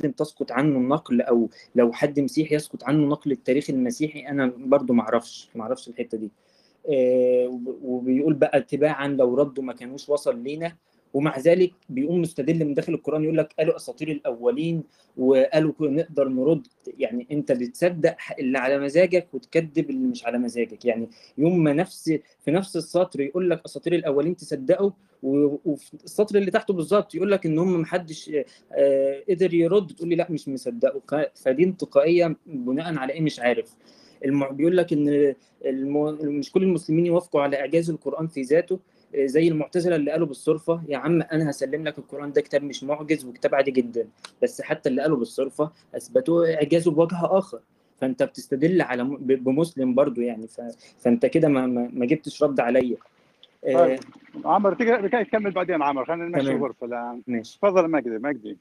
مسلم تسقط عنه النقل أو لو حد مسيحي يسقط عنه نقل التاريخ المسيحي أنا برضو ما أعرفش ما أعرفش الحتة دي. آه، وبيقول بقى تباعا لو ردوا ما كانوش وصل لينا ومع ذلك بيقوم مستدل من داخل القرآن يقول لك قالوا أساطير الأولين وقالوا نقدر نرد. يعني أنت بتصدق اللي على مزاجك وتكذب اللي مش على مزاجك. يعني يوم ما نفس في نفس السطر يقول لك أساطير الأولين تصدقه وفي السطر اللي تحته بالظبط يقول لك ان هم محدش آه، قدر يرد. تقول لي لا مش مصدقه. فدي انتقائية بناء على إيه؟ مش عارف. بيقول لك إن مش كل المسلمين يوافقوا على إعجاز القرآن في ذاته. زي المعتزلة اللي قالوا بالصرفه يا عم أنا هسلم لك القرآن ده كتاب مش معجز وكتاب عادي جدا بس حتى اللي قالوا بالصرفه أثبتوا إعجازه بوجه آخر. فأنت بتستدل على بمسلم برضو يعني. فأنت كده ما, ما, ما جبتش رد عليا. آه، طيب عمر تقدر تكمل بعدين عمر خلينا نمشي الغرفة الان ماشي. تفضل مجدي مجدي.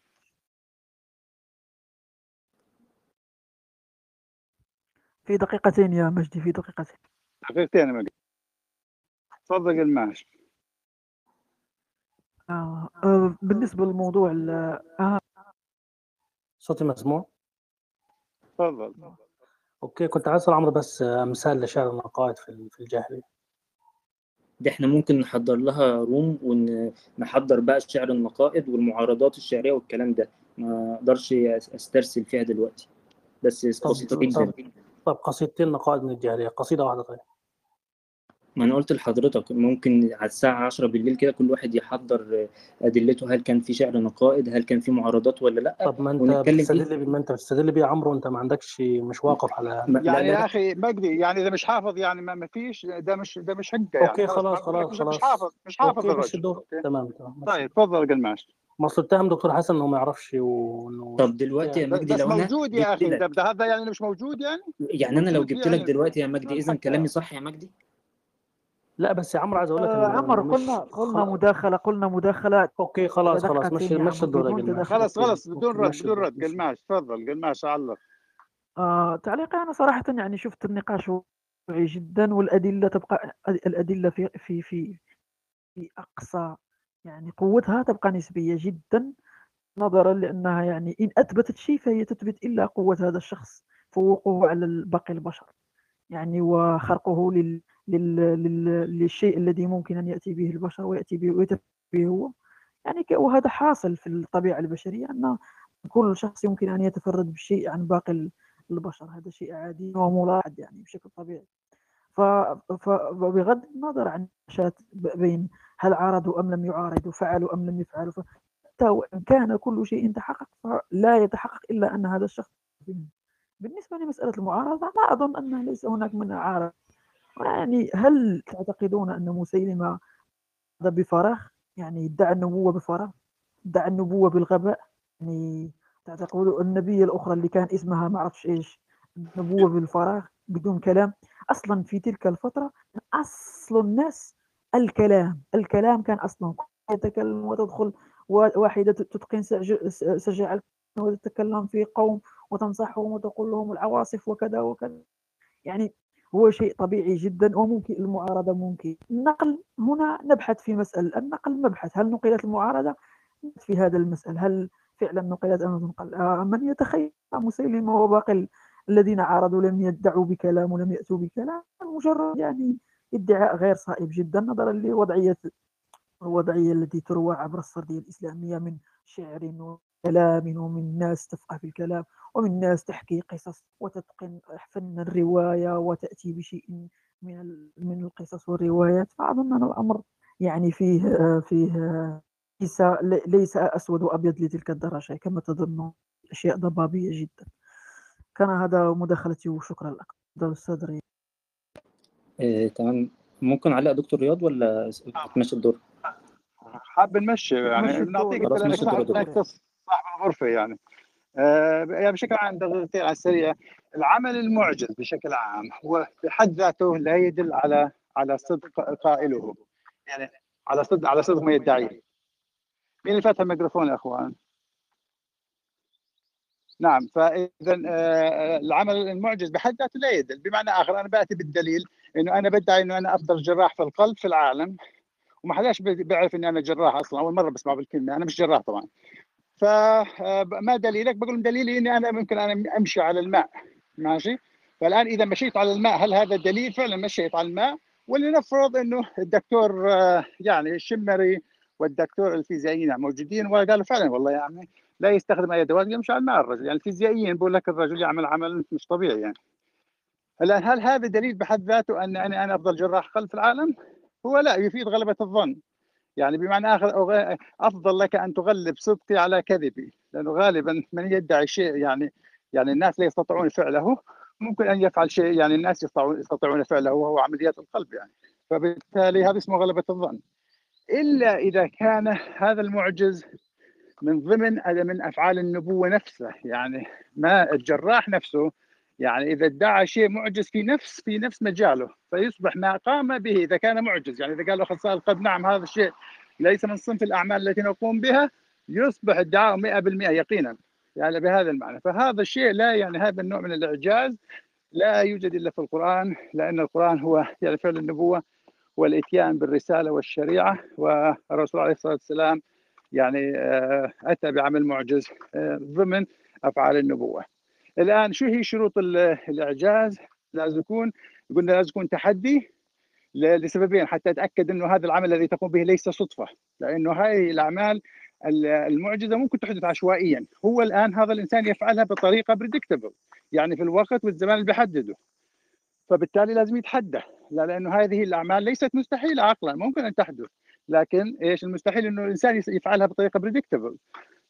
في دقيقتين يا مجدي في دقيقتين. دقيقتين يا مجدي. تفضل الماش آه. آه. بالنسبة للموضوع آه. صوتي مسموع؟ تفضل okay كنت عايز أسأل عمرو بس مثال لشعر النقائض في في الجاهليه دي إحنا ممكن نحضر لها room ونحضر بقى الشعر النقائض والمعارضات الشعرية والكلام ده ما أقدرش أسترسل فيها دلوقتي بس بسيطة جدا طب قصيدتين نقائض من الجاهليه قصيدة واحدة طيب ما أنا قلت لحضرتك ممكن على الساعة 10 بالليل كده كل واحد يحضر أدلته هل كان في شعر نقائض هل كان في معارضات ولا لأ؟ طب ما أنت بتستدل ما أنت بتستدل بيه يا عمرو وأنت ما عندكش مش واقف على يعني يا أخي مجدي يعني إذا مش حافظ يعني ما فيش ده مش ده مش حقه يعني أوكي خلاص خلاص خلاص مش حافظ مش حافظ الرجل. تمام تمام طيب تفضل قلماش ما اصل اتهم دكتور حسن إنه ما يعرفش وإنه طب دلوقتي يا مجدي لو أنا موجود يا أخي ده هذا يعني مش موجود يعني؟ يعني أنا لو جبت لك دلوقتي يا مجدي اذا كلامي صح يا مجدي؟ لا بس يا عمرو عايز أقول لك آه عمر قلنا قلنا مداخلة قلنا مداخلة. أوكي خلاص خلاص مش مش الدور خلاص خلاص بدون رد بدون رد. قلماش تفضل قلماش علق. آه تعليقي أنا صراحة يعني شفت النقاش واقعي جدا والأدلة تبقى الأدلة في في في في أقصى يعني قوتها تبقى نسبية جدا نظرا لأنها يعني إن أثبتت شيء فهي تثبت إلا قوة هذا الشخص فوقه على باقي البشر. يعني وخرقه. لل... للشيء الذي ممكن أن يأتي به البشر ويأتي به ويتفق به هو. يعني وهذا حاصل في الطبيعة البشرية أن كل شخص يمكن أن يتفرد بشيء عن باقي البشر. هذا شيء عادي وملاحظ يعني بشكل طبيعي. فبغض النظر عن شات بين هل عارضوا أم لم يعارضوا فعلوا أم لم يفعلوا حتى وإن كان كل شيء تحقق فلا يتحقق إلا أن هذا الشخص بالنسبة لمسألة المعارضة لا أظن أن ليس هناك من عارض يعني هل تعتقدون أن مسيلمة بفراغ يعني ادعى النبوة بفراغ ادعى النبوة بالغباء؟ يعني تعتقدون النبي الأخرى اللي كان اسمها ما أعرفش إيش النبوة بالفراغ بدون كلام؟ أصلا في تلك الفترة أصل الناس الكلام الكلام كان أصلا يتكلم وتدخل واحدة تتقن سجع وتتكلم في قوم وتنصحهم وتقول لهم العواصف وكذا وكذا. يعني هو شيء طبيعي جدا وممكن المعارضة ممكن. النقل هنا نبحث في مسألة النقل مبحث. هل نقلت المعارضة؟ في هذا المسأل هل فعلا نقلت أم تنقل آه من يتخيل؟ مسيلمة وباقي الذين عارضوا لم يدعوا بكلام ولم يأتوا بكلام. مجرد يعني ادعاء غير صائب جدا نظرا لوضعية الوضعية التي تروى عبر السردية الإسلامية من شعر وكلام ومن ناس تفقه في الكلام ومن ناس تحكي قصص وتتقن فن الرواية وتأتي بشيء من من القصص والروايات. فأظن أن الأمر يعني فيه فيه ليس ليس أسود وأبيض لتلك الدرجة كما تظن أشياء ضبابية جدا. كان هذا مداخلتي وشكرا لك أستاذ رياض. إيه، تمام. ممكن علق دكتور رياض ولا تمشي الدور؟ حاب نمشي يعني نعطيك الغرفه يعني. آه يعني بشكل عام دقيقتين على السريع. العمل المعجز بشكل عام هو بحد ذاته لا يدل على على صدق قائله. يعني على صدق على صدق ما يدعيه مين اللي فاتح الميكروفون يا أخوان؟ نعم فاذا آه العمل المعجز بحد ذاته لا يدل. بمعنى آخر أنا بأتي بالدليل إنه أنا بدعي إنه أنا أفضل جراح في القلب في العالم. وما حداش بيعرف إني أنا جراح أصلا. أول مرة بسمع بالكلمة. أنا مش جراح طبعا. فما دليلك؟ بقول دليلي إني أنا ممكن أنا أمشي على الماء ماشي؟ فالآن إذا مشيت على الماء هل هذا دليل فعلا مشيت على الماء؟ ولنفرض إنه الدكتور يعني الشمري والدكتور الفيزيائيين موجودين وقالوا فعلا والله يعني لا يستخدم أي أدوات يمشي على الماء الرجل يعني الفيزيائيين بقول لك الرجل يعمل عمل مش طبيعي يعني الآن هل هذا دليل بحد ذاته أن أنا أفضل جراح قلب في العالم؟ هو لا يفيد غلبة الظن يعني بمعنى آخر أفضل لك أن تغلب صدقي على كذبي لأنه غالبا من يدعي شيء يعني يعني الناس لا يستطيعون فعله ممكن أن يفعل شيء يعني الناس يستطيعون فعله وهو عمليات القلب يعني. فبالتالي هذا اسمه غلبة الظن. إلا إذا كان هذا المعجز من ضمن من أفعال النبوة نفسها يعني ما الجراح نفسه يعني إذا ادعى شيء معجز في نفس في نفس مجاله فيصبح ما قام به إذا كان معجز. يعني إذا قال اخصائي القلب نعم هذا الشيء ليس من صنف الأعمال التي نقوم بها يصبح ادعاء 100% يقينا. يعني بهذا المعنى. فهذا الشيء لا يعني هذا النوع من الإعجاز لا يوجد إلا في القرآن لأن القرآن هو يعني فعل النبوة والإتيان بالرسالة والشريعة والرسول عليه الصلاة والسلام يعني آه، أتى بعمل معجز آه، ضمن أفعال النبوة. الآن شو هي شروط الإعجاز؟ لازم يكون قلنا لازم يكون تحدي لسببين حتى اتاكد إنه هذا العمل الذي تقوم به ليس صدفة لأنه هذه الأعمال المعجزة ممكن تحدث عشوائيا. هو الآن هذا الإنسان يفعلها بطريقة بريدكتبل يعني في الوقت والزمان اللي بيحدده. فبالتالي لازم يتحدى لا لأنه هذه الأعمال ليست مستحيلة عقلا ممكن أن تحدث لكن إيش المستحيل؟ إنه الإنسان يفعلها بطريقة بريدكتبل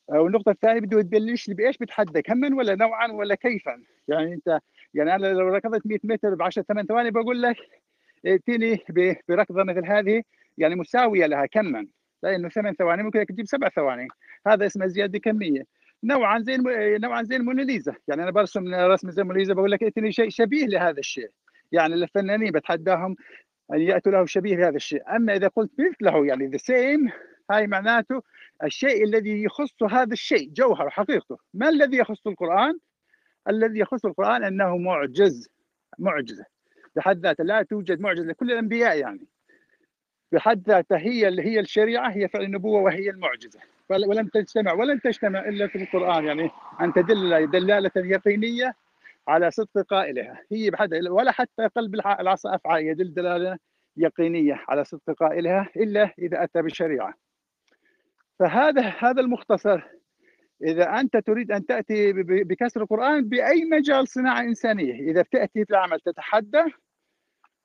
والنقطة الثانية بده يدلش لي بإيش بتحدى كما ولا نوعا ولا كيفا؟ يعني أنت يعني أنا لو ركضت 100 متر ب 10 8 ثواني بقول لك ائتني بركضة مثل هذه يعني مساوية لها كما لأنه ثمان ثواني ممكن تجيب سبع ثواني. هذا اسمه زيادة كمية. نوعا زي نوعا زي الموناليزا يعني أنا برسم رسم زي الموناليزا بقول لك ائتني شيء شبيه لهذا الشيء. يعني الفنانين بتحداهم أن يأتوا له شبيه بهذا الشيء. أما إذا قلت مثله يعني ذا سيم هاي معناته الشيء الذي يخص هذا الشيء جوهر حقيقته. ما الذي يخص القرآن؟ الذي يخص القرآن أنه معجز معجزة. بحد ذاته لا توجد معجزة لكل الأنبياء يعني. بحد ذاتها هي اللي هي الشريعة هي فعل النبوة وهي المعجزة. ولم تجتمع ولن تجتمع إلا في القرآن يعني. أن تدل دلالة يقينية على صدق قائلها. هي بحد ولا حتى قلب العصا أفعى يدل دلالة يقينية على صدق قائلها إلا إذا أتى بالشريعة. فهذا هذا المختصر. إذا أنت تريد أن تأتي بكسر القرآن بأي مجال صناعة إنسانية. إذا بتأتي في العمل تتحدى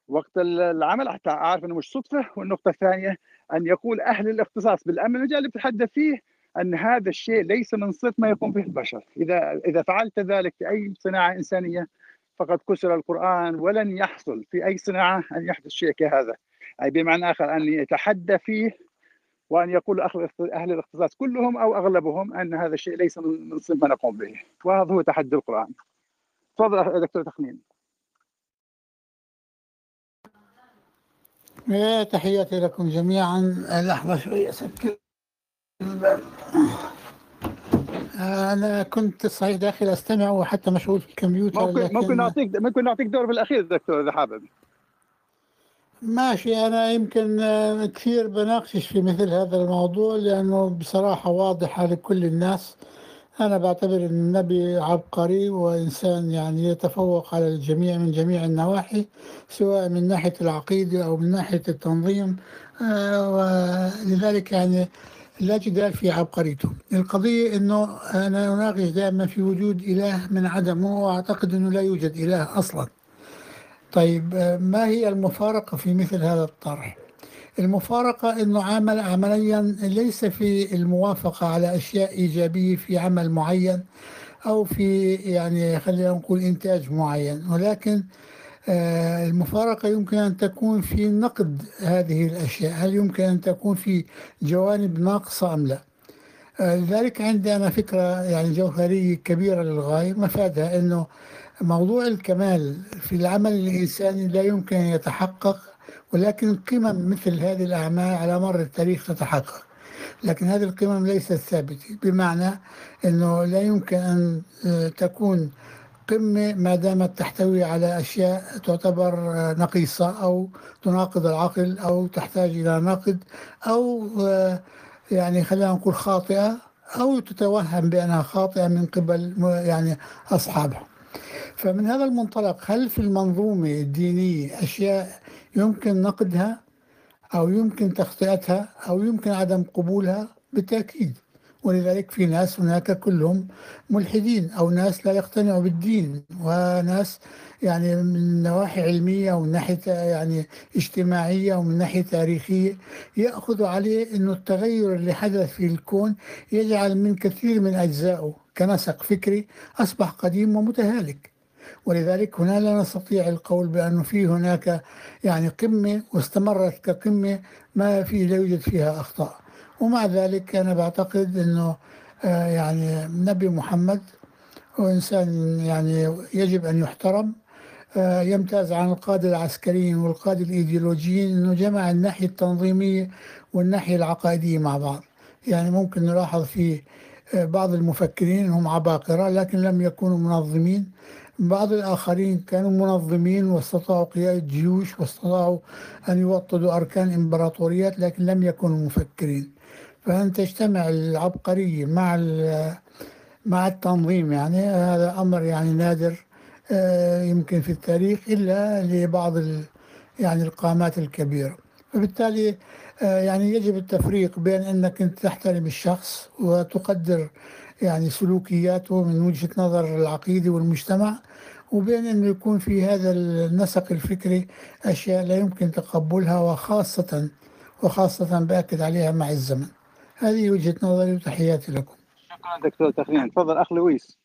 وقت العمل حتى عارف إنه مش صدفة. والنقطة الثانية أن يقول أهل الاختصاص بالأمن المجال اللي بتتحدى فيه أن هذا الشيء ليس من صفه ما يقوم به البشر. إذا إذا فعلت ذلك في أي صناعة إنسانية فقد كسر القرآن ولن يحصل في أي صناعة أن يحدث شيء كهذا. أي بمعنى آخر أن يتحدى فيه وأن يقول أهل الاختصاص كلهم أو أغلبهم أن هذا الشيء ليس من صنف ما نقوم به. وهذا هو تحدي القرآن. تفضل دكتور تخمين. تحياتي لكم جميعا. لحظة شوية أسكر أنا كنت صحيح داخل أستمع وحتى مشغول في الكمبيوتر ممكن لكن... ممكن نعطيك ممكن نعطيك دور بالأخير دكتور إذا حابب. ماشي أنا يمكن آه، كثير بناقشش في مثل هذا الموضوع لأنه بصراحة واضحة لكل الناس. أنا بعتبر أن النبي عبقري وإنسان يعني يتفوق على الجميع من جميع النواحي سواء من ناحية العقيدة أو من ناحية التنظيم آه، ولذلك يعني لا جدال في عبقريته. القضية أنه أنا أناقش دائما في وجود إله من عدمه وأعتقد أنه لا يوجد إله أصلاً. طيب آه، ما هي المفارقة في مثل هذا الطرح؟ المفارقة أنه عمل عمليا ليس في الموافقة على أشياء إيجابية في عمل معين أو في يعني خلينا نقول إنتاج معين ولكن آه، المفارقة يمكن أن تكون في نقد هذه الأشياء هل يمكن أن تكون في جوانب ناقصة أم لا آه، لذلك عندي أنا فكرة يعني جوهرية كبيرة للغاية مفادها أنه موضوع الكمال في العمل الإنساني لا يمكن أن يتحقق ولكن قمم مثل هذه الأعمال على مر التاريخ تتحقق. لكن هذه القمم ليست ثابتة بمعنى أنه لا يمكن أن آه، تكون قمة ما دامت تحتوي على أشياء تعتبر آه، نقيصة أو تناقض العقل أو تحتاج إلى نقد أو آه، يعني خلينا نقول خاطئة أو تتوهم بأنها خاطئة من قبل يعني أصحابها. فمن هذا المنطلق هل في المنظومة الدينية أشياء يمكن نقدها أو يمكن تخطئتها أو يمكن عدم قبولها؟ بالتأكيد. ولذلك في ناس هناك كلهم ملحدين أو ناس لا يقتنعوا بالدين وناس يعني من نواحي علمية ومن ناحية يعني اجتماعية ومن ناحية تاريخية يأخذ عليه أنه التغير اللي حدث في الكون يجعل من كثير من أجزائه كنسق فكري أصبح قديم ومتهالك. ولذلك هنا لا نستطيع القول بأنه في هناك يعني قمة واستمرت كقمة ما في لا يوجد فيها أخطاء. ومع ذلك أنا بعتقد أنه آه، يعني النبي محمد هو إنسان يعني يجب أن يحترم آه، يمتاز عن القادة العسكريين والقادة الإيديولوجيين أنه جمع الناحية التنظيمية والناحية العقائدية مع بعض. يعني ممكن نلاحظ في آه، بعض المفكرين هم عباقرة لكن لم يكونوا منظمين. بعض الآخرين كانوا منظمين واستطاعوا قيادة جيوش واستطاعوا أن يوطدوا أركان إمبراطوريات لكن لم يكونوا مفكرين. فأن تجتمع العبقرية مع مع التنظيم؟ يعني هذا أمر يعني نادر آه، يمكن في التاريخ إلا لبعض يعني القامات الكبيرة. فبالتالي آه، يعني يجب التفريق بين أنك تحترم الشخص وتقدر يعني سلوكياته من وجهة نظر العقيدة والمجتمع وبين أنه يكون في هذا النسق الفكري أشياء لا يمكن تقبلها وخاصة وخاصة بأكد عليها مع الزمن. هذه وجهة نظري وتحياتي لكم. شكرا دكتور تخرين تفضل أخ لويس.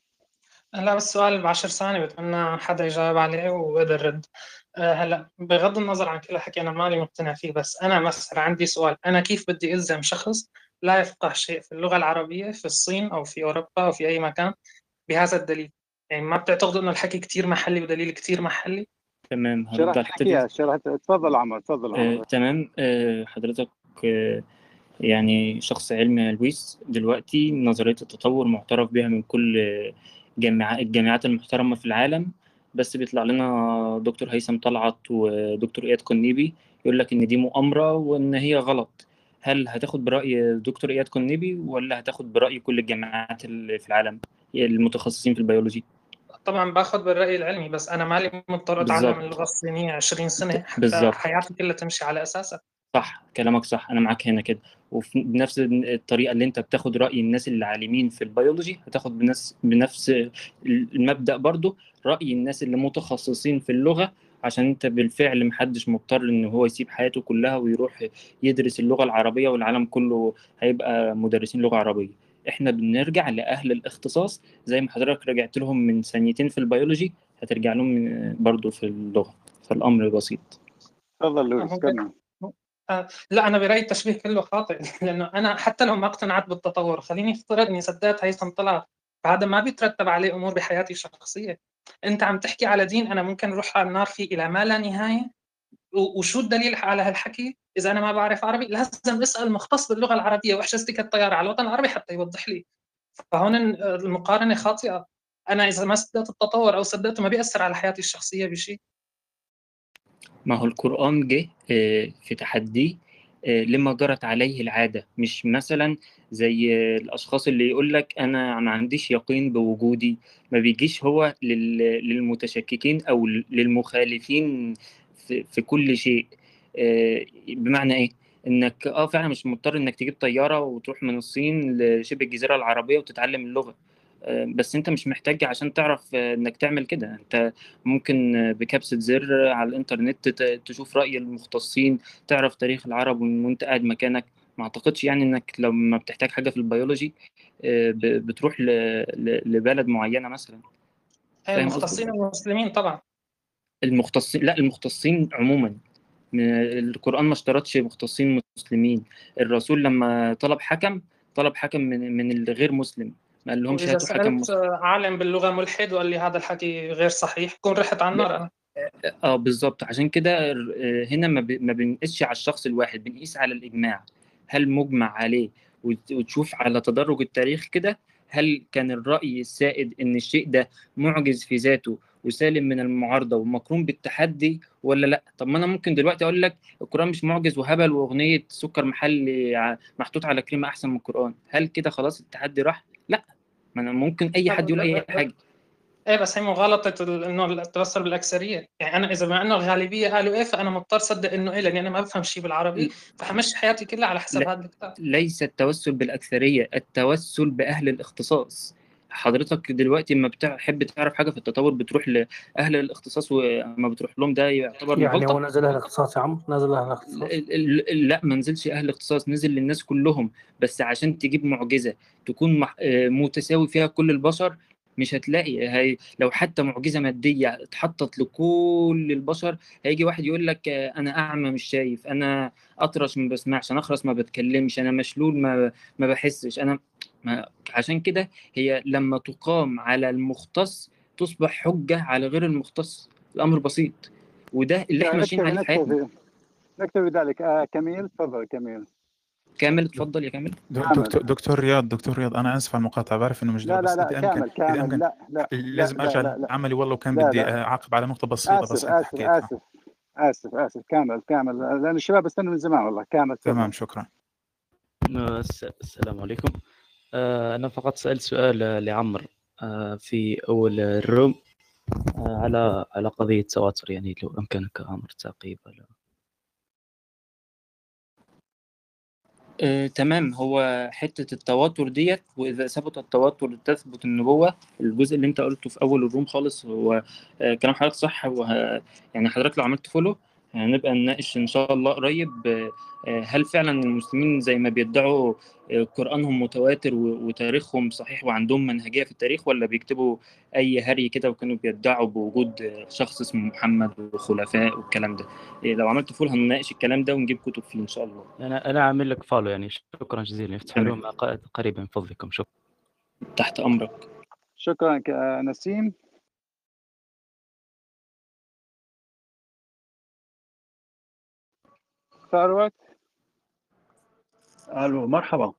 لا بس سؤال بعشر ثواني بتمنى حدا يجاوب عليه وقدر رد آه، هلا بغض النظر عن كل الحكي أنا مالي مقتنع فيه بس أنا مثلا عندي سؤال. أنا كيف بدي ألزم شخص لا يفقه شيء في اللغة العربية في الصين أو في أوروبا أو في أي مكان بهذا الدليل. يعني ما بتعتقدوا إنه الحكي كثير محلي ودليل كثير محلي؟ تمام. شرحت حكيها شرحت تفضل عمر تفضل عمر. آه، تمام. آه، حضرتك آه، يعني شخص علمي لويس دلوقتي نظرية التطور معترف بها من كل جامعات الجامعات المحترمة في العالم. بس بيطلع لنا دكتور هيثم طلعت ودكتور إياد قنيبي يقول لك إن دي مؤامرة وإن هي غلط. هل هتاخد برأي دكتور إياد قنيبي ولا هتاخد برأي كل الجامعات اللي في العالم المتخصصين في البيولوجي؟ طبعا باخذ بالرأي العلمي بس أنا مالي مضطر أتعلم اللغة الصينية 20 سنة حتى حياتي كلها تمشي على أساسها. صح كلامك صح أنا معاك هنا كده. وفي بنفس الطريقة اللي أنت بتاخد رأي الناس اللي عالمين في البيولوجي هتاخد بنفس بنفس المبدأ برضو رأي الناس اللي متخصصين في اللغة عشان انت بالفعل محدش مضطر ان هو يسيب حياته كلها ويروح يدرس اللغة العربية والعالم كله هيبقى مدرسين لغة عربية. إحنا بنرجع لأهل الاختصاص زي ما حضرتك رجعت لهم من ثانيتين في البيولوجي هترجع لهم برضو في اللغة. فالأمر بسيط. تفضل لويس كمل. آه، لا أنا برأيي التشبيه كله خاطئ لأنه أنا حتى لو ما أقتنعت بالتطور خليني افترض اني صدقت هيثم طلعت فهذا ما بيترتب عليه أمور بحياتي الشخصية. أنت عم تحكي على دين أنا ممكن أروح على النار فيه إلى ما لا نهاية. وشو الدليل على هالحكي؟ إذا أنا ما بعرف عربي لازم أسأل مختص باللغة العربية واحجز تيكت الطيارة على الوطن العربي حتى يوضح لي. فهون المقارنة خاطئة. أنا إذا ما صدقت التطور أو صدقته ما بيأثر على حياتي الشخصية بشيء. ما هو القرآن جه آه، في تحديه آه، لما جرت عليه العادة. مش مثلا زي الأشخاص اللي يقول لك أنا ما عنديش يقين بوجودي ما بيجيش هو للمتشككين أو للمخالفين في كل شيء. آه، بمعنى إيه؟ إنك أه فعلا مش مضطر إنك تجيب طيارة وتروح من الصين لشبه الجزيرة العربية وتتعلم اللغة. بس انت مش محتاج عشان تعرف انك تعمل كده. انت ممكن بكبسة زر على الانترنت تشوف رأي المختصين تعرف تاريخ العرب وأنت قاعد مكانك. ما أعتقدش يعني إنك لما بتحتاج حاجة في البيولوجي آه، بتروح لبلد معينة مثلا. المختصين المسلمين طبعا. المختصين لا المختصين عموما. القرآن ما اشترطش مختصين مسلمين. الرسول لما طلب حكم طلب حكم من من الغير مسلم. ما قال لهمش هاتوا حكم عالم باللغة ملحد وقال لي هذا الحكي غير صحيح كون رحت على النار أنا. آه بالظبط عشان كده آه، هنا ما, بنقيسش على الشخص الواحد بنقيس على الإجماع. هل مجمع عليه؟ وتشوف على تدرج التاريخ كده هل كان الرأي السائد إن الشيء ده معجز في ذاته وسالم من المعارضة ومكروم بالتحدي ولا لأ؟ طب ما أنا ممكن دلوقتي أقول لك القرآن مش معجز وهبل وأغنية سكر محلي محطوط على كريمة أحسن من القرآن. هل كده خلاص التحدي راح؟ لا ما أنا ممكن أي حد يقول أي حاجة. إيه بس هي مغالطة إنه التوسل بالأكثرية. يعني أنا إذا بما إنه الغالبية قالوا إيه فأنا مضطر صدق إنه إيه لأني أنا ما بفهم شيء بالعربي. فحمشي حياتي كلها على حسب هذا الكتاب. ليس التوسل بالأكثرية التوسل بأهل الاختصاص. حضرتك دلوقتي لما بتحب تعرف حاجة في التطور بتروح لأهل الاختصاص وما بتروح لهم ده يعتبر يعني هو نزل أهل الاختصاص يا عم؟ نزل أهل الاختصاص. لا ما نزلش أهل الاختصاص نزل للناس كلهم بس عشان تجيب معجزة تكون متساوي فيها كل البشر مش هتلاقي. هي لو حتى معجزة مادية اتحطت لكل البشر هيجي واحد يقول لك أنا أعمى مش شايف أنا أطرش ما بسمعش أنا أخرس ما بتكلمش أنا مشلول ما ما بحسش. أنا ما عشان كده هي لما تقام على المختص تصبح حجة على غير المختص. الأمر بسيط وده اللي إحنا ماشيين عليه في حياتنا. نكتب ذلك آه كميل تفضل كميل. كامل اتفضل يا كامل. دكتور دكتور رياض دكتور رياض أنا اسف على المقاطعة بعرف إنه مش لا لا لا كامل كامل أمكن لا لا لازم لا ارجع عملي والله وكان بدي أعاقب على نقطة بسيطة آسف بس آسف آسف. آسف آسف. كامل كامل. لأن الشباب استنوا من زمان والله. كامل تمام شكرا. السلام عليكم. أنا فقط سألت سؤال لعمر في أول الروم على على قضية التواتر يعني لو أمكنك عمر تعقيب على آه، تمام. هو حتة التواتر ديت وإذا ثبت التواتر تثبت النبوة الجزء اللي أنت قلته في أول الروم خالص هو آه، كلام حضرتك صح وه... يعني حضرتك لو عملت follow هنبقى نناقش إن شاء الله قريب آه، هل فعلا المسلمين زي ما بيدعوا قرآنهم متواتر وتاريخهم صحيح وعندهم منهجية في التاريخ ولا بيكتبوا أي هري كده وكانوا بيدعوا بوجود شخص اسمه محمد وخلفاء والكلام ده؟ لو عملت follow هنناقش الكلام ده ونجيب كتب فيه إن شاء الله. أنا أنا عامل لك follow يعني. شكرا جزيلا. افتحوا لهم قريبا من فضلكم. شكرا. تحت أمرك. شكرا نسيم. ثروت ألو مرحبا.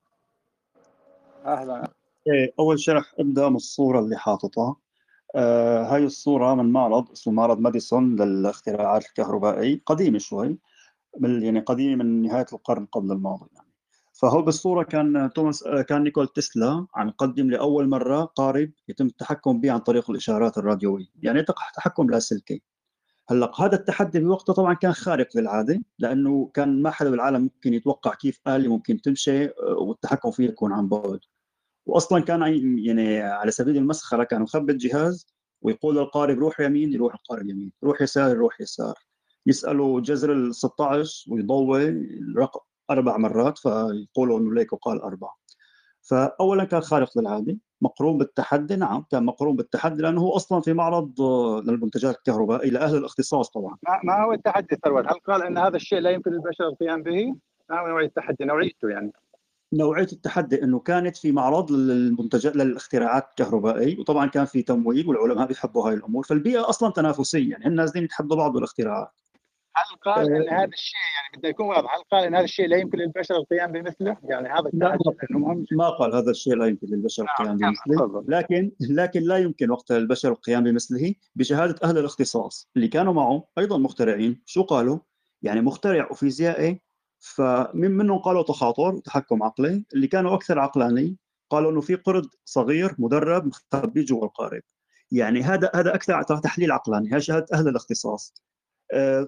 أهلا. إيه أول شيء رح أبدأ من الصورة اللي حاططها. آه هاي الصورة من معرض اسمه معرض ماديسون للاختراعات الكهربائي قديم شوي من يعني قديم من نهاية القرن قبل الماضي يعني. فهو بالصورة كان توماس كان نيكول تسلا عم يقدم لأول مرة قارب يتم التحكم به عن طريق الإشارات الراديوية يعني تحكم لاسلكي هلا هذا التحدي بوقته طبعا كان خارق للعاده لأنه كان ما حدا بالعالم ممكن يتوقع كيف آلة ممكن تمشي والتحكم فيها يكون عن بعد. واصلا كان يعني على سبيل المسخرة كان مخبي الجهاز ويقول للقارب روح يمين يروح القارب يمين روح يسار يروح يسار. يسألوا جذر ال 16 ويضوي الرقم أربع مرات فيقولوا إنه ليك وقال أربعة. فاولا كان خارق للعاده مقرون بالتحدي نعم كان مقرون بالتحدي لأنه هو أصلا في معرض للمنتجات الكهربائية لأهل الاختصاص طبعا. ما هو التحدي ثروت هل قال إن هذا الشيء لا يمكن للبشر القيام به؟ ما هو نوعية التحدي؟ نوعيته يعني. نوعية التحدي إنه كانت في معرض للمنتجات للاختراعات الكهربائية وطبعا كان في تمويل والعلماء بيحبوا هاي الأمور فالبيئة أصلا تنافسيه يعني الناس دي بتحب بعض بالاختراعات هل قال إن هذا الشيء يعني بده يكون واضح هل قال إن هذا الشيء لا يمكن للبشر القيام بمثله؟ يعني هذا لا ما قال هذا الشيء لا يمكن للبشر القيام بمثله لكن لكن لا يمكن وقت للبشر القيام بمثله بشهادة أهل الاختصاص اللي كانوا معه أيضا مخترعين. شو قالوا؟ يعني مخترع وفيزيائي فمن منهم قالوا تخاطر تحكم عقلي. اللي كانوا أكثر عقلاني قالوا إنه في قرد صغير مدرب مخبي جوا القارب. يعني هذا هذا أكثر تحليل عقلاني هي شهادة أهل الاختصاص.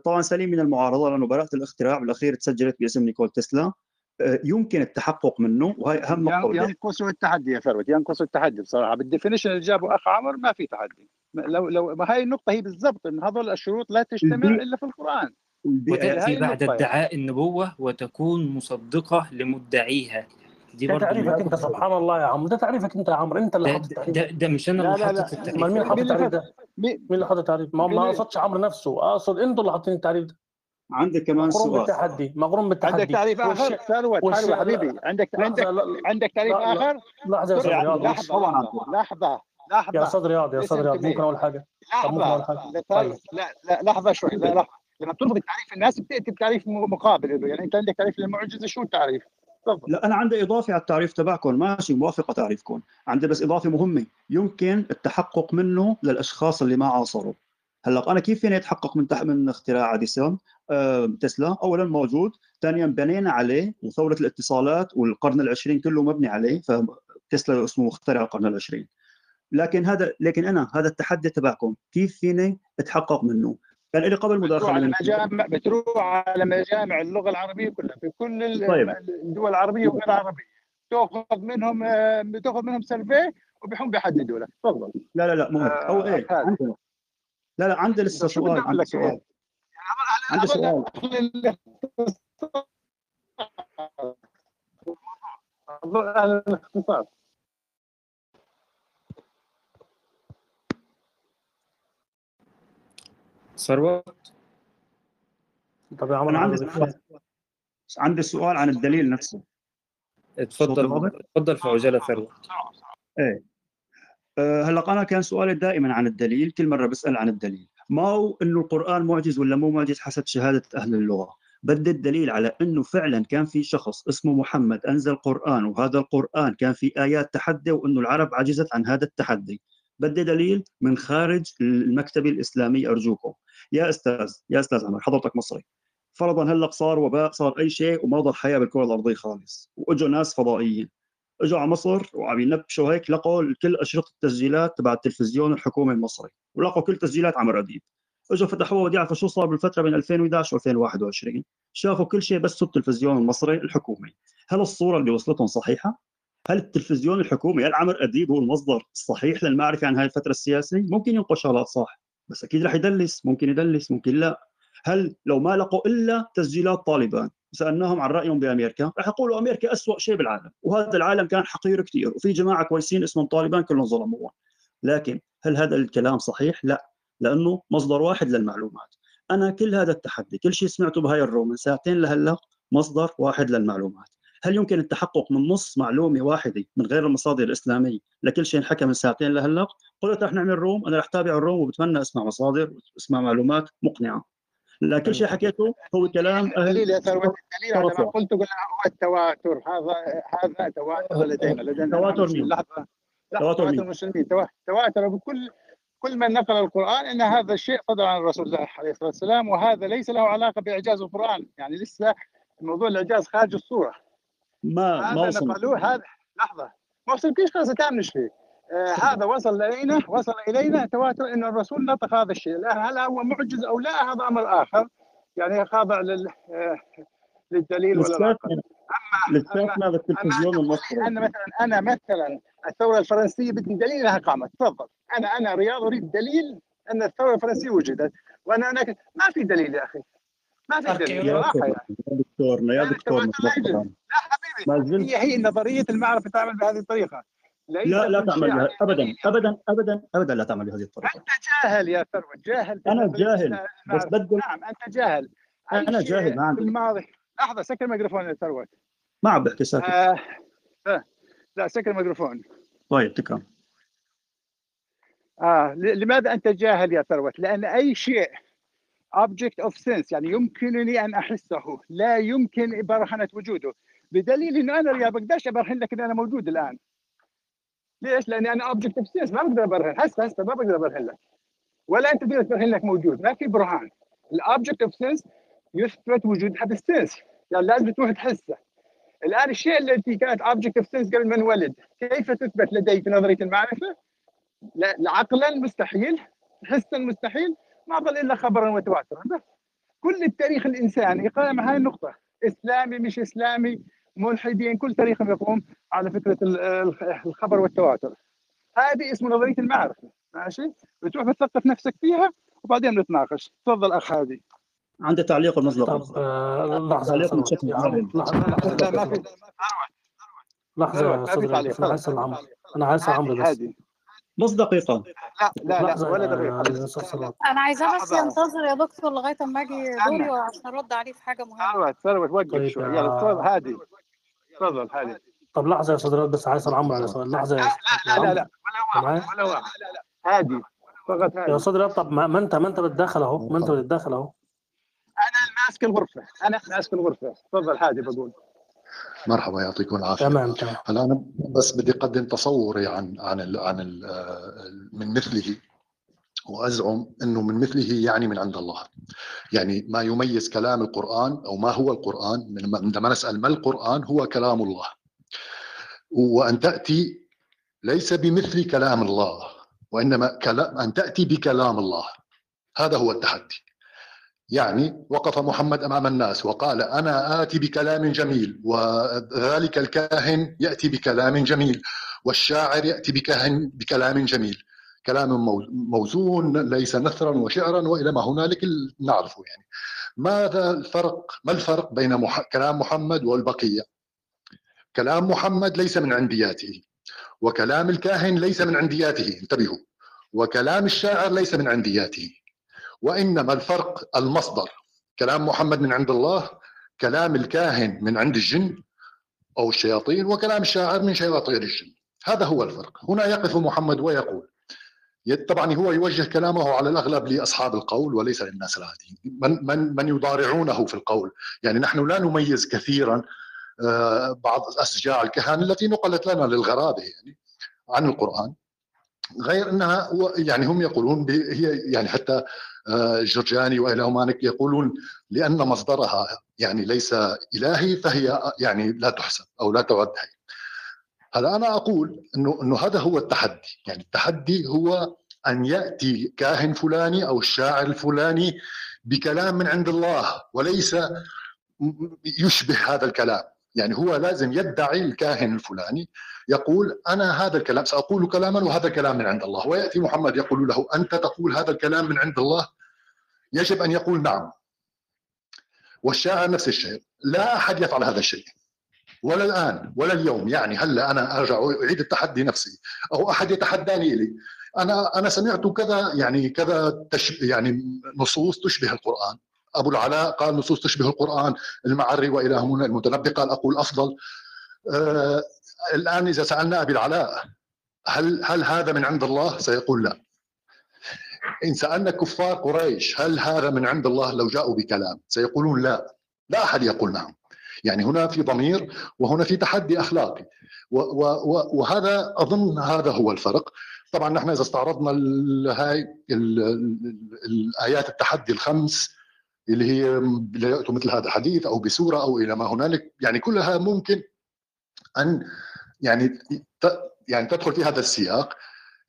طبعا سليم من المعارضة لأنه براءة الاختراع بالأخير تسجلت باسم نيكولا تسلا. يمكن التحقق منه وهي أهم نقطه ينقص التحدي يا ثروت ينقص التحدي بصراحة. بال definition اللي جابه أخ عمر ما في تحدي. لو لو ما هي النقطة هي بالضبط إن هذول الشروط لا تجتمع إلا في القرآن. وتأتي بعد ادعاء النبوة وتكون مصدقة لمدعيها. دي ده تعريفك انت سبحان الله يا عمرو ده تعريفك انت يا عمرو. انت اللي حاطط التعريف ده, ده مش أنا اللي حاطط التعريف. مين اللي حاطط التعريف ده؟ مين اللي حاطط التعريف؟ ما ما قصدش عمرو نفسه. اقصد أنتوا اللي حاطين التعريف ده. عندك كمان سؤال بالتحدي مقرون بالتحدي. عندك تعريف آخر؟ ثروت حلوة حبيبي. عندك عندك عندك تعريف آخر؟ لحظة يا أستاذ رياض لحظة لحظة لحظة. يا أستاذ رياض يا أستاذ رياض ممكن أقول حاجة؟ لحظة. لا لا لحظة شوي. لا لحظه لما بتربط التعريف الناس بتأتي بتعريف مقابل. له يعني أنت عندك تعريف للمعجزة شو التعريف؟ لا أنا عندي إضافة على التعريف تبعكم. ماشي موافقة تعريفكم. عندي بس إضافة مهمة. يمكن التحقق منه للأشخاص اللي ما عاصروا. هلأ أنا كيف فيني أتحقق من. من اختراع أديسون؟ آه، تسلا اولا موجود ثانيا بنينا عليه وثورة الاتصالات والقرن العشرين كله مبني عليه فتسلا اسمه مخترع القرن العشرين. لكن هذا لكن أنا هذا التحدي تبعكم. كيف فيني أتحقق منه؟ كان لي قبل بتروح مداخلة على مجامع بتروح على مجامع اللغة العربية كلها في كل طيب. الدول العربية وغير العربية. تأخذ منهم آه، بتاخذ منهم سيرفي وبيحون بيحددوا لك. تفضل. لا لا لا مو هيك أو آه، إيه. عندي لا لا عندي لسه سؤال عندي لك سؤال. إيه؟ عندي سؤال الاختصار ثروت طب يا عمر أنا عندي عندي سؤال. عندي سؤال عن الدليل نفسه. اتفضل؟ اتفضل في عجالة ثروت إيه. أه، هلا أنا كان سؤالي دائما عن الدليل كل مرة بسأل عن الدليل. ما هو إنه القرآن معجز ولا مو معجز حسب شهادة أهل اللغة؟ بدي الدليل على إنه فعلا كان في شخص اسمه محمد أنزل قرآن وهذا القرآن كان في آيات تحدي وإنه العرب عجزت عن هذا التحدي. بدي دليل من خارج المكتبة الاسلامي أرجوكم. يا أستاذ يا أستاذ عمر حضرتك مصري. فرضا هلأ صار وباء صار أي شيء وما ضل حياة بالكرة الأرضية خالص. وإجوا ناس فضائيين. إجوا على مصر وعم ينبشوا هيك لقوا كل أشرطة التسجيلات تبع التلفزيون الحكومي المصري ولقوا كل تسجيلات عمرو أديب. إجوا فتحوها ودي يعرفوا شو صار بالفترة بين 2011 و2021 شافوا كل شيء بس التلفزيون المصري الحكومي. هل الصورة اللي وصلتهم صحيحة؟ هل التلفزيون الحكومي هل عمرو أديب هو المصدر الصحيح للمعرفة عن هذه الفترة السياسية؟ ممكن ينقل شغلات صح بس أكيد رح يدلس ممكن يدلس ممكن لا. هل لو ما لقوا إلا تسجيلات طالبان سألناهم عن رأيهم بأمريكا رح يقولوا أمريكا أسوأ شيء بالعالم وهذا العالم كان حقير كثير وفي جماعة كويسين اسمهم طالبان كلهم ظلموها لكن هل هذا الكلام صحيح؟ لا لأنه مصدر واحد للمعلومات. أنا كل هذا التحدي كل شيء سمعته بهاي الروم من ساعتين لهلأ مصدر واحد للمعلومات. هل يمكن التحقق من نص معلومة واحدة من غير المصادر الإسلامية لكل شيء انحكى من ساعتين لهلا قلت رح نعمل روم أنا رح تابع الروم وبتمنى أسمع مصادر وأسمع معلومات مقنعة. لا كل شيء حكيته هو كلام الدليل يا ثروت الدليل على ما. قلت هو التواتر. هذا هذا تواتر لدينا لدينا تواتر مين؟ لحظة. تواتر تواتر مين؟ المسلمين. توا- تواتر بكل كل من نقل القرآن إن هذا الشيء صدر عن الرسول الله عليه الصلاه والسلام وهذا ليس له علاقة بإعجاز القرآن. يعني لسه موضوع الإعجاز خارج الصورة. ما ما هذا وصل نقلوه هذا لحظة. ما وصلكيش خلاص تامنش فيه آه هذا وصل إلينا وصل إلينا تواتر إن الرسول نطق هذا الشيء. لا هل هو معجز أو لا هذا أمر آخر. يعني خاضع لل آه للدليل ولا العقل لساتنا بالتلفزيون المصري؟ أنا مثلا أنا مثلا الثورة الفرنسية بدي دليل انها قامت. تفضل. أنا أنا رياض أريد دليل أن الثورة الفرنسية وجدت. وأنا أنا ما في دليل يا أخي. ما في دليل يا صراحة يعني يا دكتورنا يا دكتورنا لا ما زلت هي هي نظرية المعرفة تعمل بهذه الطريقة. لا لا تعمل بها على- ابدا ابدا ابدا ابدا لا تعمل بهذه الطريقة. أنت جاهل يا ثروت جاهل أنا جاهل. بس بدي نعم أنت جاهل. أنا جاهل ما عندي. الماضي لحظة سكر الميكروفون يا ثروت. ما عم بحكي ساكت آه. آه. لا سكر الميكروفون. طيب تكرم. ل- لماذا أنت جاهل يا ثروت؟ لأن أي شيء object of sense يعني يمكنني أن أحسه. لا يمكن برهنة وجوده. بدليل أنه أنا يا بقدرش أبرهن لك أن أنا موجود الآن. ليش؟ لأني أنا object of sense ما بقدر أبرهن. هسه هسه ما بقدر أبرهن لك. ولا أنت تقدر تبرهن لك موجود. ما في برهان. ال object of sense يثبت وجودها بال sense يعني لازم تروح تحسه. الآن الشيء التي كانت object of sense قبل ما انولد كيف تثبت لدي في نظرية المعرفة؟ لا لا عقلا مستحيل حسا مستحيل. ما ظل إلا خبرا وتواترا بس كل التاريخ الإنساني قائم على هاي النقطة. إسلامي مش إسلامي ملحدين كل تاريخهم يقوم على فكرة ال- ال- الخبر والتواتر. هذه اسمه نظريه المعرفة. ماشي؟ بتروح بتثقف نفسك فيها وبعدين نتناقش تفضل أخ هادي. عندي تعليق المصدر طب آه، تعليق ما في صدري تعليق. بس أنا عايز خلاص أسأل عمرو أنا عايز أسأل عمرو بس. نص دقيقة. لا لا لا ولا يا أستاذ ثروت أنا عايزاه بس. ينتظر يا دكتور لغاية أما أجي استنى. دوري عشان أرد عليه في حاجة مهمة. ثروت ثروت وقف شوي يا- يلا تفضل هادي. تفضل هادي. طب لحظة يا صدري بس عايز أسأل عمرو على سؤال. لحظة يا لا لا. لا ولا؟ واحد ولا واحد. هادي. فقط يا هادي صدري طب ما أنت ما أنت بتدخل أهو ما أنت بتدخل أهو. أنا ماسك الغرفة. أنا ماسك الغرفة. تفضل هادي بقول. مرحبا يعطيكم العافية. تمام تمام. هلا أنا بس بدي أقدم تصوري عن عن ال عن ال من مثله وأزعم إنه من مثله يعني من عند الله. يعني ما يميز كلام القرآن أو ما هو القرآن عندما نسأل ما القرآن هو كلام الله. وأن تأتي ليس بمثل كلام الله وإنما كلام أن تأتي بكلام الله. هذا هو التحدي. يعني وقف محمد أمام الناس وقال أنا آتي بكلام جميل وذلك الكاهن يأتي بكلام جميل والشاعر يأتي بكاهن بكلام جميل. كلام موزون ليس نثرا وشعرا وإلى ما هنالك نعرفه يعني. ماذا الفرق؟ ما الفرق بين مح... كلام محمد والبقية؟ كلام محمد ليس من عندياته وكلام الكاهن ليس من عندياته انتبهوا. وكلام الشاعر ليس من عندياته. وإنما الفرق المصدر. كلام محمد من عند الله كلام الكاهن من عند الجن أو الشياطين وكلام الشاعر من شياطين الجن. هذا هو الفرق. هنا يقف محمد ويقول طبعا هو يوجه كلامه على الأغلب لأصحاب القول وليس للناس العاديين. من من من يضارعونه في القول؟ يعني نحن لا نميز كثيرا بعض اسجاع الكهان التي نقلت لنا للغرابة يعني عن القرآن. غير أنها يعني هم يقولون هي يعني حتى جرجاني والى مالك يقولون لأن مصدرها يعني ليس إلهي فهي يعني لا تحسب أو لا تعد هي. هلا أنا أقول إنه إنه هذا هو التحدي. يعني التحدي هو أن يأتي كاهن فلاني أو الشاعر الفلاني بكلام من عند الله وليس يشبه هذا الكلام. يعني هو لازم يدعي الكاهن الفلاني. يقول أنا هذا الكلام سأقول كلاما وهذا كلام من عند الله. ويأتي محمد يقول له أنت تقول هذا الكلام من عند الله؟ يجب أن يقول نعم. والشاعر نفس الشيء لا أحد يفعل هذا الشيء. ولا الآن ولا اليوم يعني هلا أنا أرجع أعيد التحدي نفسي. أو أحد يتحداني لي أنا أنا سمعت كذا يعني كذا تشب يعني نصوص تشبه القرآن. أبو العلاء قال نصوص تشبه القرآن المعري والى هنا المتنبي قال أقول أفضل. آه الآن إذا سألنا أبي العلاء هل هل هذا من عند الله؟ سيقول لا. إن سألنا كفار قريش هل هذا من عند الله لو جاءوا بكلام؟ سيقولون لا. لا أحد يقول نعم. يعني هنا في ضمير وهنا في تحدي أخلاقي وهذا أظن هذا هو الفرق. طبعا نحن إذا استعرضنا هاي الآيات التحدي الخمس اللي هي مثل هذا الحديث أو بسورة أو إلى ما هنالك يعني كلها ممكن أن يعني يعني تدخل في هذا السياق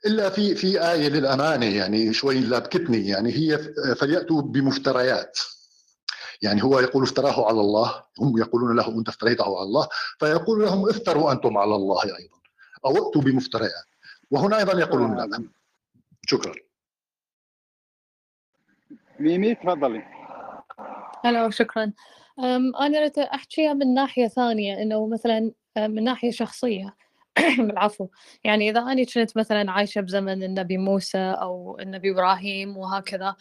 إلا في في آية للأمانة يعني شوي لابكتني يعني هي فليأتوا بمفتريات. يعني هو يقول افتراه على الله هم يقولون له أنت افتريته على الله فيقول لهم افتروا أنتم على الله أيضا أو اتوا بمفتريات. وهنا أيضا يقولون لا شكرا. ميمي تفضلي. هلا شكرا أنا أحكيها من ناحية ثانية إنه مثلا من ناحية شخصية. بالعفو. يعني إذا أنا كنت مثلا عايشة بزمن النبي موسى أو النبي إبراهيم وهكذا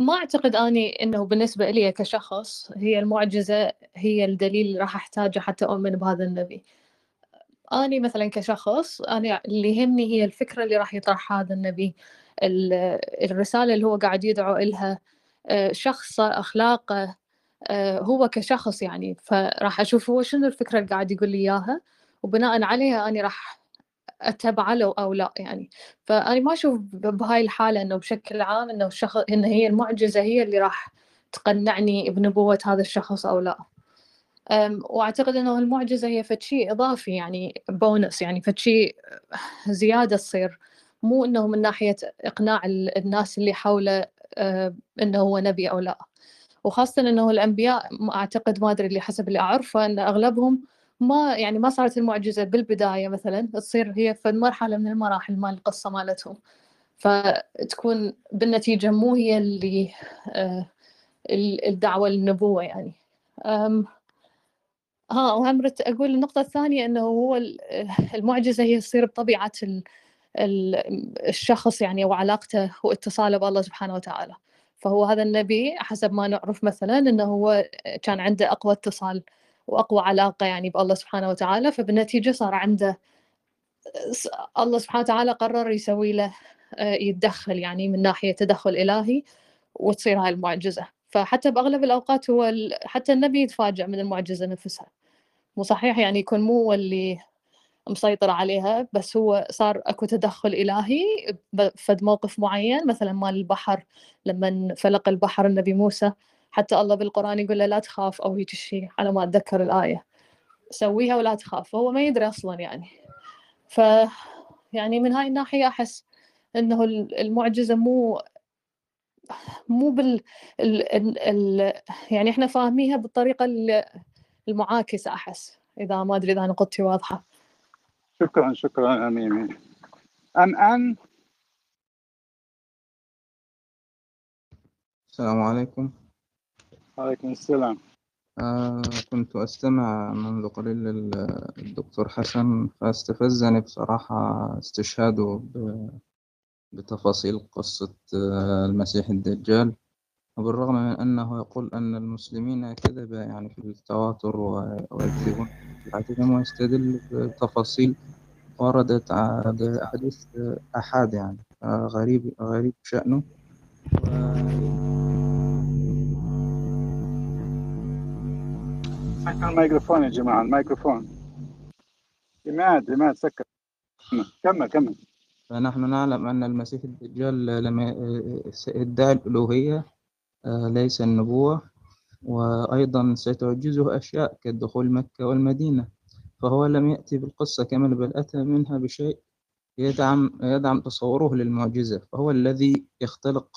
ما أعتقد أني إنه بالنسبة لي كشخص هي المعجزة هي الدليل اللي راح أحتاجه حتى أؤمن بهذا النبي. أني مثلا كشخص أنا اللي يهمني هي الفكرة اللي راح يطرحها هذا النبي الرسالة اللي هو قاعد يدعو إلها. شخصه اخلاقه هو كشخص يعني. فراح أشوف هو شنو الفكرة اللي قاعد يقول لي إياها وبناء عليها أنا راح أتبعه له أو لا يعني. فانا ما أشوف بهاي الحالة إنه بشكل عام إنه الشخص إن هي المعجزة هي اللي راح تقنعني بنبوة هذا الشخص أو لا. وأعتقد إنه المعجزة هي فد إضافي يعني بونس يعني فد زيادة تصير. مو إنه من ناحية إقناع الناس اللي حوله إنه هو نبي أو لا. وخاصة إنه الأنبياء أعتقد ما أدري اللي حسب اللي أعرفه إن أغلبهم ما يعني ما صارت المعجزة بالبداية مثلا تصير هي في مرحلة من المراحل مال القصة مالتهم. فتكون بالنتيجة مو هي اللي الدعوة للنبوة يعني. ها وهم أقول النقطة الثانية إنه هو المعجزة هي تصير بطبيعة الشخص يعني وعلاقته واتصاله بالله سبحانه وتعالى. فهو هذا النبي حسب ما نعرف مثلا إنه هو كان عنده أقوى اتصال وأقوى علاقة يعني بالله سبحانه وتعالى. فبالنتيجة صار عنده الله سبحانه وتعالى قرر يسوي له يتدخل يعني من ناحية تدخل إلهي وتصير هاي المعجزة. فحتى بأغلب الأوقات هو حتى النبي يتفاجأ من المعجزة نفسها. مو صحيح يعني يكون مو هو اللي مسيطر عليها بس هو صار أكو تدخل إلهي فد موقف معين مثلا مال البحر لما فلق البحر النبي موسى حتى الله بالقرآن يقول له لا تخاف أو هيك شيء على ما أتذكر الآية. سويها ولا تخاف فهو ما يدري أصلا يعني. ف يعني من هاي الناحية أحس إنه المعجزة مو مو بال ال... ال... ال... يعني إحنا فاهميها بالطريقة المعاكسة أحس إذا ما أدري إذا نقطتي واضحة. شكرا شكرا أميمي أم أن؟ السلام عليكم. وعليكم السلام. آه كنت أستمع منذ قليل للدكتور حسن فاستفزني بصراحة استشهاده بتفاصيل قصة آه المسيح الدجال. وبالرغم من أنه يقول أن المسلمين كذب يعني في التواتر ويكذبون في ويستدل بتفاصيل وردت بأحاديث أحاد يعني غريب غريب شأنه. سكر الميكروفون يا جماعة الميكروفون. عماد عماد سكر. كمل كمل فنحن نعلم أن المسيح الدجال لما ادعى الألوهية. ليس النبوة وأيضا ستعجزه أشياء كدخول مكة والمدينة فهو لم يأتي بالقصة كاملة بل أتى منها بشيء يدعم يدعم تصوره للمعجزة فهو الذي يختلق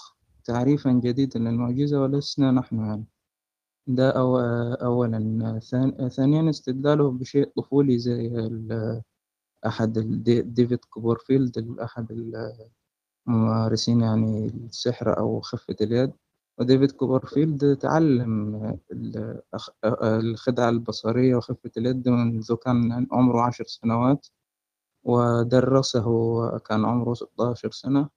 تعريفا جديدا للمعجزة ولسنا نحن يعني. ده أو أولا. ثانيا استدلاله بشيء طفولي زي أحد ديفيد كوبرفيلد أحد الممارسين يعني السحر أو خفة اليد. وديفيد كوبرفيلد تعلم الخدعة البصرية وخفة اليد منذ كان عمره عشر سنوات ودرسه كان عمره 16 سنة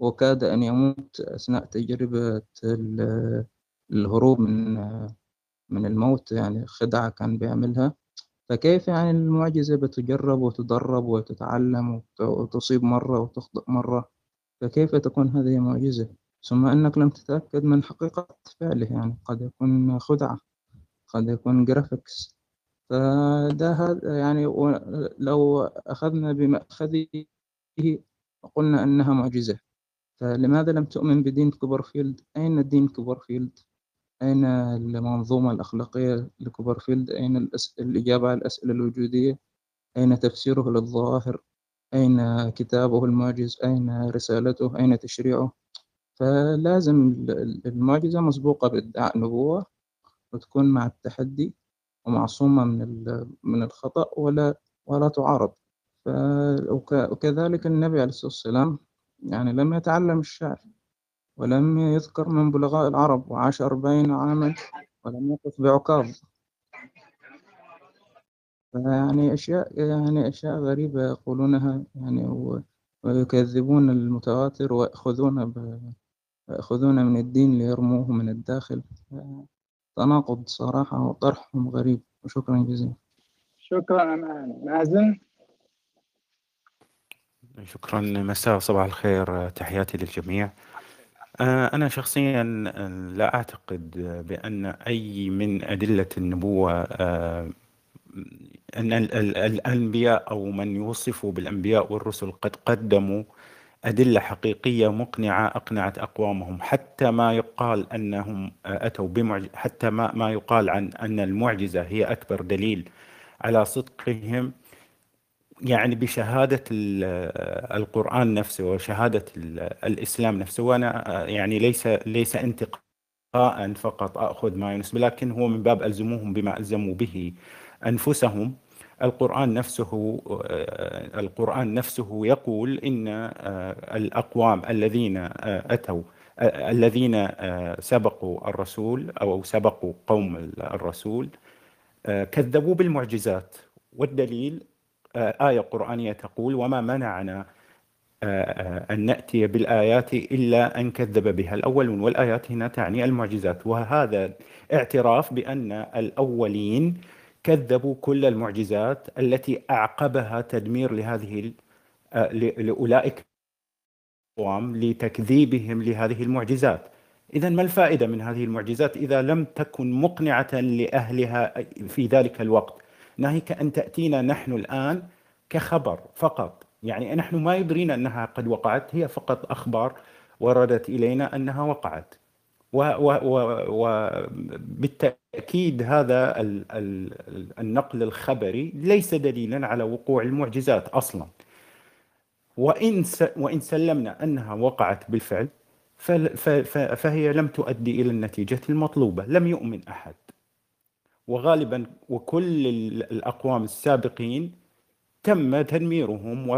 وكاد أن يموت أثناء تجربة الهروب من من الموت يعني خدعة كان بيعملها. فكيف يعني المعجزة بتجرب وتدرب وتتعلم وتصيب مرة وتخطئ مرة؟ فكيف تكون هذه معجزة ثم أنك لم تتأكد من حقيقة فعله يعني قد يكون خدعة قد يكون جرافيكس فده هذا يعني لو أخذنا بمأخذه وقلنا أنها معجزة فلماذا لم تؤمن بدين كوبرفيلد؟ أين دين كوبرفيلد؟ أين المنظومة الأخلاقية لكوبرفيلد؟ أين. الإجابة على الأسئلة الوجودية؟ أين تفسيره للظواهر؟ أين كتابه المعجز؟ أين رسالته؟ أين تشريعه؟ فلازم المعجزة مسبوقة بادعاء نبوة وتكون مع التحدي ومعصومة من من الخطأ ولا ولا تعارض. وكذلك النبي عليه الصلاة والسلام يعني لم يتعلم الشعر ولم يذكر من بلغاء العرب وعاش أربعين عاما ولم يقف بعكاظ يعني أشياء يعني أشياء غريبة يقولونها يعني ويكذبون المتواتر ويأخذون يأخذون من الدين ليرموه من الداخل. تناقض صراحة وطرحهم غريب وشكرا جزيلا. شكرا مازن. شكرا مساء صباح الخير تحياتي للجميع. أنا شخصيا لا أعتقد بأن أي من أدلة النبوة أن الأنبياء أو من يوصف بالأنبياء والرسل قد قدموا أدلة حقيقية مقنعة أقنعت أقوامهم. حتى ما يقال أنهم أتوا بمعجزة حتى ما, ما يقال عن أن المعجزة هي أكبر دليل على صدقهم. يعني بشهادة القرآن نفسه وشهادة الإسلام نفسه. وأنا يعني ليس ليس انتقاء فقط أخذ ما ينسب لكن هو من باب ألزموهم بما ألزموا به أنفسهم. القرآن نفسه القرآن نفسه يقول إن الأقوام الذين أتوا الذين سبقوا الرسول أو سبقوا قوم الرسول كذبوا بالمعجزات. والدليل آية قرآنية تقول وما منعنا أن نأتي بالآيات إلا أن كذب بها الأولون. والآيات هنا تعني المعجزات. وهذا اعتراف بأن الأولين كذبوا كل المعجزات التي أعقبها تدمير لهذه لأولئك الأقوام لتكذيبهم لهذه المعجزات. إذا ما الفائدة من هذه المعجزات إذا لم تكن مقنعة لأهلها في ذلك الوقت؟ ناهيك أن تأتينا نحن الآن كخبر فقط. يعني نحن ما يدرينا أنها قد وقعت هي فقط أخبار وردت إلينا أنها وقعت. وبالتأكيد هذا ال ال النقل الخبري ليس دليلا على وقوع المعجزات أصلا. وإن, وإن سلمنا أنها وقعت بالفعل فهي لم تؤدي إلى النتيجة المطلوبة لم يؤمن أحد. وغالبا وكل الأقوام السابقين تم تدميرهم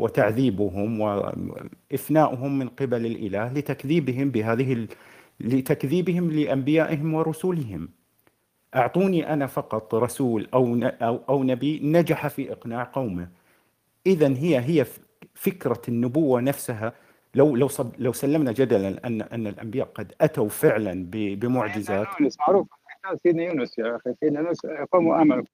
وتعذيبهم وإفناؤهم من قبل الإله لتكذيبهم بهذه لتكذيبهم لأنبيائهم ورسولهم. أعطوني أنا فقط رسول أو أو نبي نجح في إقناع قومه. إذا هي هي فكرة النبوة نفسها. لو لو لو سلمنا جدلا أن أن الأنبياء قد أتوا فعلا بمعجزات. معروف سيدنا يونس يا أخي. سيدنا يونس قوم آمنوا.